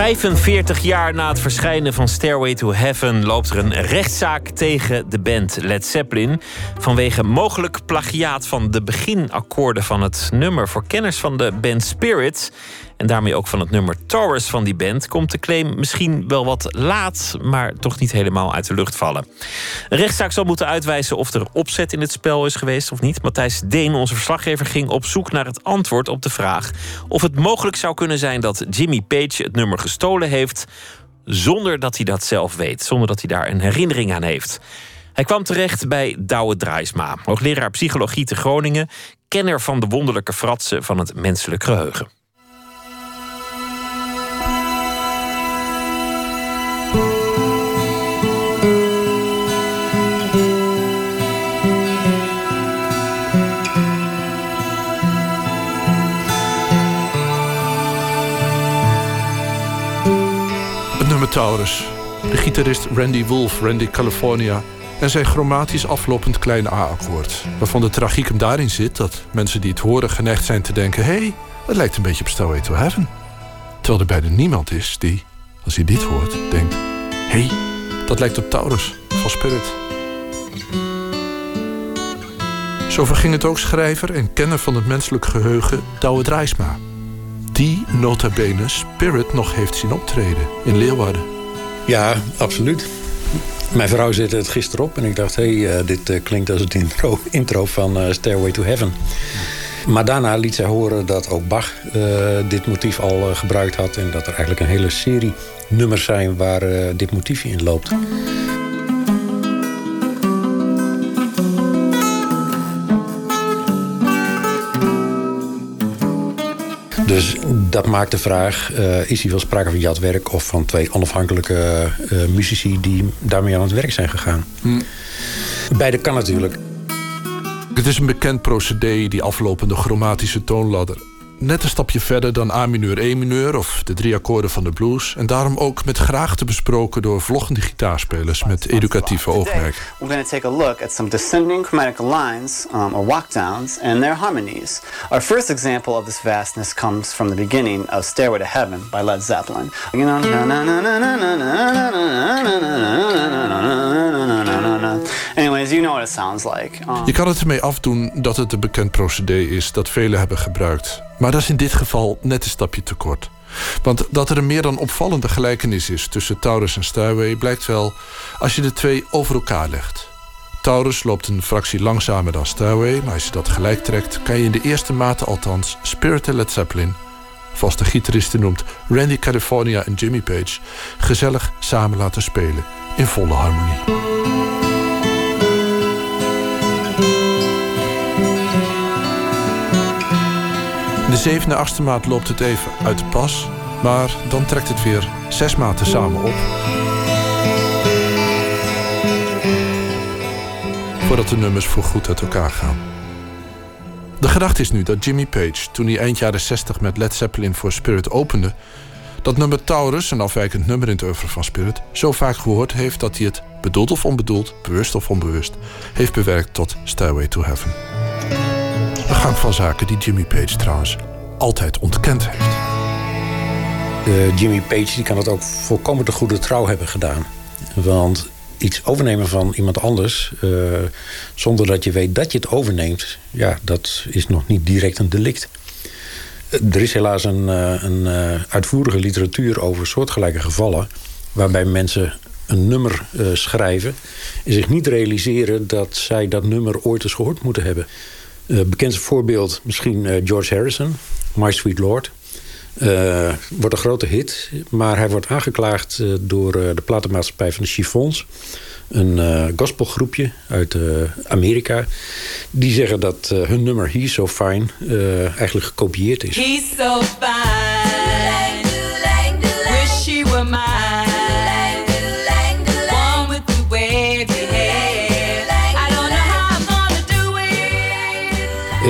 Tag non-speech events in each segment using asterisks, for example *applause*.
45 jaar na het verschijnen van Stairway to Heaven loopt er een rechtszaak tegen de band Led Zeppelin. Vanwege mogelijk plagiaat van de beginakkoorden van het nummer. Voor kenners van de band Spirits en daarmee ook van het nummer Taurus van die band, komt de claim misschien wel wat laat, maar toch niet helemaal uit de lucht vallen. Een rechtszaak zal moeten uitwijzen of er opzet in het spel is geweest of niet. Matthijs Deen, onze verslaggever, ging op zoek naar het antwoord op de vraag of het mogelijk zou kunnen zijn dat Jimmy Page het nummer gestolen heeft zonder dat hij dat zelf weet, zonder dat hij daar een herinnering aan heeft. Hij kwam terecht bij Douwe Draaisma, hoogleraar psychologie te Groningen, kenner van de wonderlijke fratsen van het menselijk geheugen. De gitarist Randy Wolf, Randy California... en zijn chromatisch aflopend kleine A-akkoord. Waarvan de tragiek hem daarin zit dat mensen die het horen geneigd zijn te denken... hé, hey, het lijkt een beetje op Stairway to Heaven. Terwijl er bijna niemand is die, als hij dit hoort, denkt... hé, hey, dat lijkt op Taurus van Spirit. Zo verging het ook schrijver en kenner van het menselijk geheugen Douwe Drijsma die nota bene Spirit nog heeft zien optreden in Leeuwarden. Ja, absoluut. Mijn vrouw zette het gisteren op en ik dacht... hé, hey, uh, dit uh, klinkt als het intro, *laughs* intro van uh, Stairway to Heaven. Maar daarna liet zij horen dat ook Bach dit motief al gebruikt had... en dat er eigenlijk een hele serie nummers zijn waar dit motiefje in loopt. Dus dat maakt de vraag, uh, is hier wel sprake van jatwerk... of van twee onafhankelijke uh, muzici die daarmee aan het werk zijn gegaan? Hm. Beide kan natuurlijk. Het is een bekend procedé, die aflopende chromatische toonladder net een stapje verder dan A mineur, E mineur of de drie akkoorden van de blues. En daarom ook met graagte besproken door vloggende gitaarspelers met educatieve oogmerk. We're going to take a look at some descending chromatic lines um, or walkdowns and their harmonies. Our first example of this vastness comes from the beginning of Stairway to Heaven by Led Zeppelin. You know, You know what it sounds like. Um, Je kan het ermee afdoen dat het een bekend procedé is dat velen hebben gebruikt. Maar dat is in dit geval net een stapje te kort. Want dat er een meer dan opvallende gelijkenis is tussen Taurus en Stairway blijkt wel als je de twee over elkaar legt. Taurus loopt een fractie langzamer dan Stairway, maar als je dat gelijk trekt, kan je in de eerste mate althans Spirit en Led Zeppelin, of als de gitaristen noemt Randy California en Jimmy Page, gezellig samen laten spelen in volle harmonie. In de zevende, achtste maat loopt het even uit de pas. Maar dan trekt het weer zes maten samen op. Voordat de nummers voorgoed uit elkaar gaan. De gedachte is nu dat Jimmy Page, toen hij eind jaren 60 met Led Zeppelin voor Spirit opende, dat nummer Taurus, een afwijkend nummer in het oeuvre van Spirit, zo vaak gehoord heeft dat hij het, bedoeld of onbedoeld, bewust of onbewust, heeft bewerkt tot Stairway to Heaven. Van zaken die Jimmy Page trouwens altijd ontkend heeft. De Jimmy Page die kan het ook volkomen te goede trouw hebben gedaan. Want iets overnemen van iemand anders... Uh, zonder dat je weet dat je het overneemt... ja, dat is nog niet direct een delict. Er is helaas een, uh, een uitvoerige literatuur over soortgelijke gevallen... waarbij mensen een nummer schrijven... en zich niet realiseren dat zij dat nummer ooit eens gehoord moeten hebben... Uh, bekendste voorbeeld misschien uh, George Harrison, My Sweet Lord. Uh, wordt een grote hit, maar hij wordt aangeklaagd door de platenmaatschappij van de Chiffons. Een gospelgroepje uit Amerika. Die zeggen dat hun nummer He's So Fine eigenlijk gekopieerd is. He's so fine.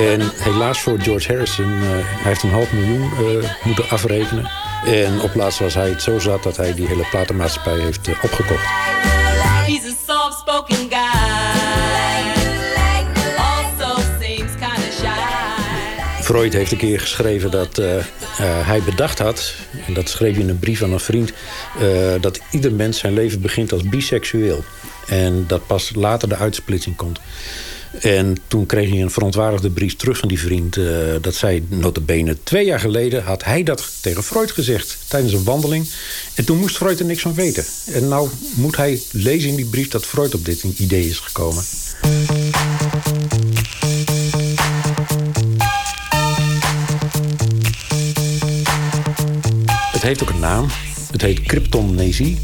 En helaas voor George Harrison, uh, hij heeft een half miljoen uh, moeten afrekenen. En op laatst was hij het zo zat dat hij die hele platenmaatschappij heeft uh, opgekocht. He's a soft-spoken guy. Also seems kind of shy. Freud heeft een keer geschreven dat hij bedacht had... en dat schreef hij in een brief aan een vriend... Dat ieder mens zijn leven begint als biseksueel. En dat pas later de uitsplitsing komt. En toen kreeg hij een verontwaardigde brief terug van die vriend. Uh, dat zei notabene twee jaar geleden had hij dat tegen Freud gezegd. Tijdens een wandeling. En toen moest Freud er niks van weten. En nou moet hij lezen in die brief dat Freud op dit idee is gekomen. Het heeft ook een naam. Het heet cryptomnesie.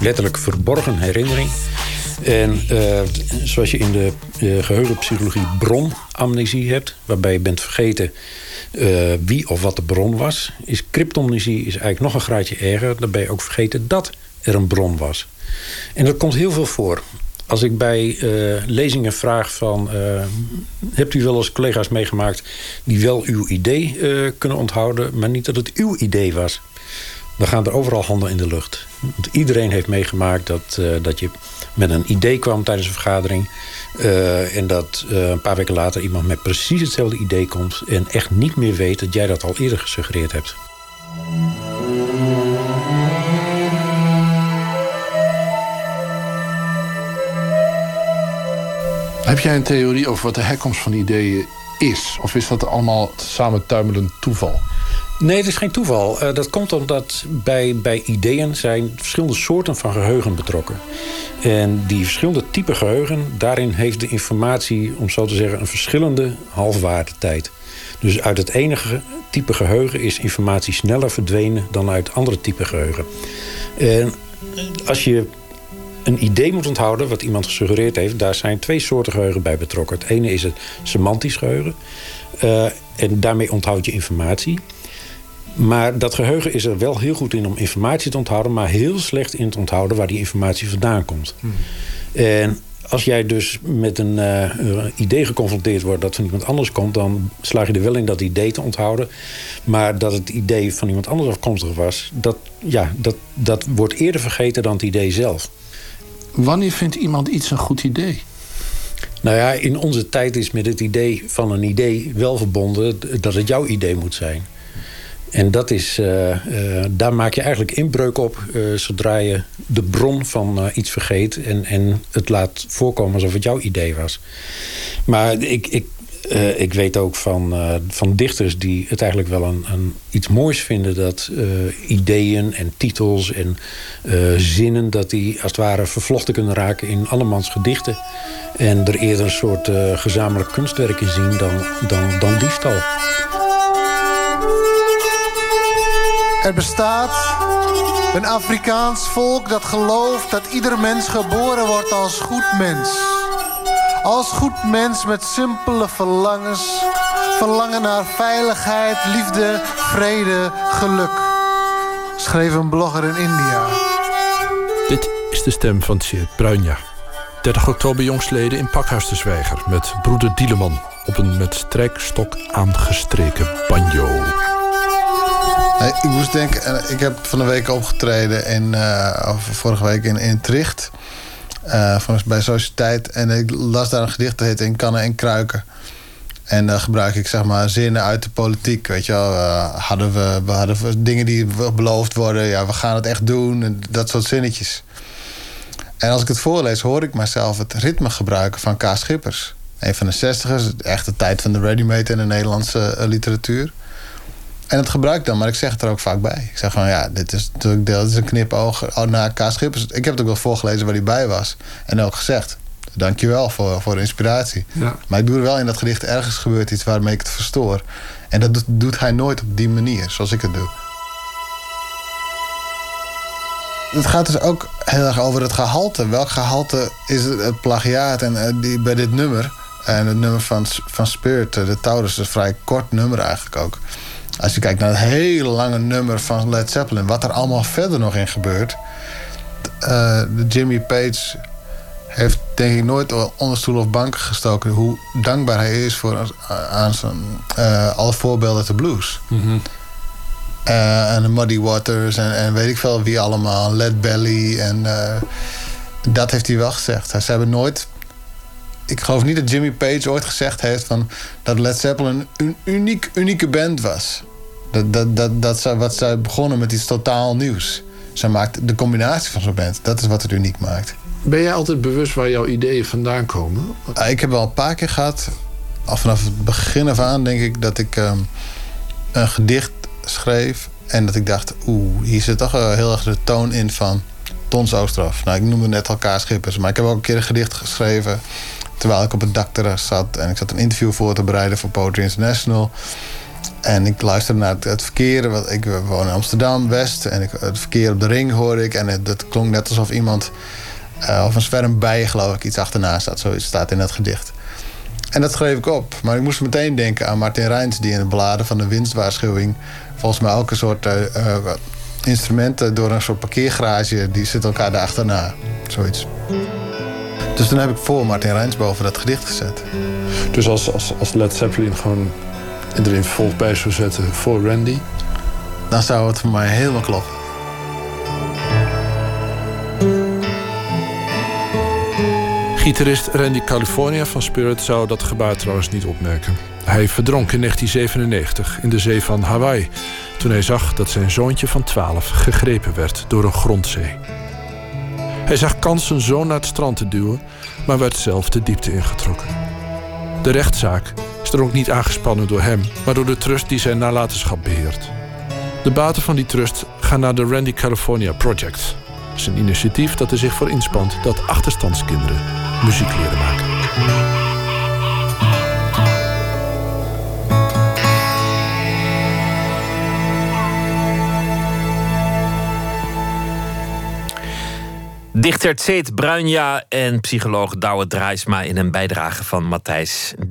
Letterlijk verborgen herinnering. En uh, zoals je in de uh, geheugenpsychologie bronamnesie hebt... waarbij je bent vergeten uh, wie of wat de bron was... is cryptomnesie is eigenlijk nog een graadje erger. Dan ben je ook vergeten dat er een bron was. En dat komt heel veel voor. Als ik bij lezingen vraag van... hebt u wel eens collega's meegemaakt... die wel uw idee kunnen onthouden... maar niet dat het uw idee was... dan gaan er overal handen in de lucht. Want iedereen heeft meegemaakt dat, dat je met een idee kwam tijdens een vergadering. Uh, en dat uh, een paar weken later iemand met precies hetzelfde idee komt... en echt niet meer weet dat jij dat al eerder gesuggereerd hebt. Heb jij een theorie over wat de herkomst van ideeën is? Of is dat allemaal samentuimelend toeval? Nee, het is geen toeval. Uh, dat komt omdat bij, bij ideeën zijn verschillende soorten van geheugen betrokken. En die verschillende typen geheugen, daarin heeft de informatie, om zo te zeggen, een verschillende halfwaardetijd. Dus uit het enige type geheugen is informatie sneller verdwenen dan uit andere type geheugen. En als je een idee moet onthouden, wat iemand gesuggereerd heeft, daar zijn twee soorten geheugen bij betrokken. Het ene is het semantisch geheugen. Uh, en daarmee onthoud je informatie. Maar dat geheugen is er wel heel goed in om informatie te onthouden... maar heel slecht in te onthouden waar die informatie vandaan komt. Hmm. En als jij dus met een uh, idee geconfronteerd wordt dat van iemand anders komt... dan slaag je er wel in dat idee te onthouden. Maar dat het idee van iemand anders afkomstig was... dat, ja, dat, dat wordt eerder vergeten dan het idee zelf. Wanneer vindt iemand iets een goed idee? Nou ja, in onze tijd is met het idee van een idee wel verbonden... dat het jouw idee moet zijn. En dat is, uh, uh, daar maak je eigenlijk inbreuk op uh, zodra je de bron van iets vergeet en, en het laat voorkomen alsof het jouw idee was. Maar ik, ik, ik weet ook van, van dichters die het eigenlijk wel een, een iets moois vinden dat ideeën en titels en zinnen, dat die als het ware vervlochten kunnen raken in allemans gedichten. En er eerder een soort gezamenlijk kunstwerk in zien dan, dan, dan diefstal. Er bestaat een Afrikaans volk dat gelooft dat ieder mens geboren wordt als goed mens. Als goed mens met simpele verlangens. Verlangen naar veiligheid, liefde, vrede, geluk. Schreef een blogger in India. Dit is de stem van Tjeerd Bruinja. 30 oktober jongsleden in Pakhuis de Zwijger... met broeder Dieleman op een met strijkstok aangestreken banjo. Ik moest denken, ik heb van de week opgetreden in, uh, vorige week in, Tricht. Uh, bij Sociëteit. En ik las daar een gedicht dat heet In kannen en kruiken. En dan gebruik ik zeg maar zinnen uit de politiek. Weet je wel, hadden we, we hadden dingen die beloofd worden. Ja, we gaan het echt doen. En dat soort zinnetjes. En als ik het voorlees, hoor ik mezelf het ritme gebruiken van K. Schippers. Een van de zestigers, echt de tijd van de ready-made in de Nederlandse literatuur. En het gebruik dan, maar ik zeg het er ook vaak bij. Ik zeg gewoon, ja, dit is natuurlijk dit is een knipoog oh, naar K. Schippers. Ik heb het ook wel voorgelezen waar hij bij was. En ook gezegd, dankjewel voor, voor de inspiratie. Ja. Maar ik doe er wel in dat gedicht ergens gebeurt iets waarmee ik het verstoor. En dat doet, doet hij nooit op die manier, zoals ik het doe. Het gaat dus ook heel erg over het gehalte. Welk gehalte is het, plagiaat? En uh, die, bij dit nummer, en het nummer van, van Spirit, de Taurus, is een vrij kort nummer eigenlijk ook. Als je kijkt naar het hele lange nummer van Led Zeppelin, wat er allemaal verder nog in gebeurt. Uh, Jimmy Page heeft denk ik nooit onder stoel of banken gestoken hoe dankbaar hij is voor aan zijn, uh, alle voorbeelden de blues. Mm -hmm. uh, en de Muddy Waters en, en, weet ik veel wie allemaal, Led Belly. En dat heeft hij wel gezegd. Ze hebben nooit ik geloof niet dat Jimmy Page ooit gezegd heeft van dat Led Zeppelin een uniek, unieke band was. Dat, dat, dat, dat ze, wat zij begonnen met iets totaal nieuws. Zij maakt de combinatie van zo'n band. Dat is wat het uniek maakt. Ben jij altijd bewust waar jouw ideeën vandaan komen? Ah, ik heb wel een paar keer gehad. Al vanaf het begin af aan denk ik dat ik um, een gedicht schreef. En dat ik dacht, oeh, hier zit toch heel erg de toon in van Tons Oosterhof. Nou, ik noemde net elkaar Schippers. Maar ik heb ook een keer een gedicht geschreven terwijl ik op het dakterras zat. En ik zat een interview voor te bereiden voor Poetry International. En ik luisterde naar het, verkeer. Ik woon in Amsterdam West. En ik, het verkeer op de ring hoorde ik. En het, dat klonk net alsof iemand, uh, of een zwerm bijen geloof ik, iets achterna staat. Zoiets staat in dat gedicht. En dat schreef ik op. Maar ik moest meteen denken aan Martin Rijns, die in de bladen van de winstwaarschuwing. volgens mij elke soort uh, uh, instrumenten door een soort parkeergarage. die zitten elkaar daar achterna. Zoiets. Dus toen heb ik voor Martin Rijns boven dat gedicht gezet. Dus als, als, als Led Zeppelin gewoon erin volg bij zou zetten voor Randy? Dan zou het voor mij helemaal kloppen. Gitarist Randy California van Spirit zou dat gebaar trouwens niet opmerken. Hij verdronk in 1997 in de zee van Hawaii... toen hij zag dat zijn zoontje van 12 gegrepen werd door een grondzee. Hij zag kans zijn zoon naar het strand te duwen... maar werd zelf de diepte ingetrokken. De rechtszaak is er ook niet aangespannen door hem... maar door de trust die zijn nalatenschap beheert. De baten van die trust gaan naar de Randy California Project. Dat is een initiatief dat er zich voor inspant... dat achterstandskinderen muziek leren maken. Dichter Tseet Bruinja en psycholoog Douwe Draaisma in een bijdrage van Matthijs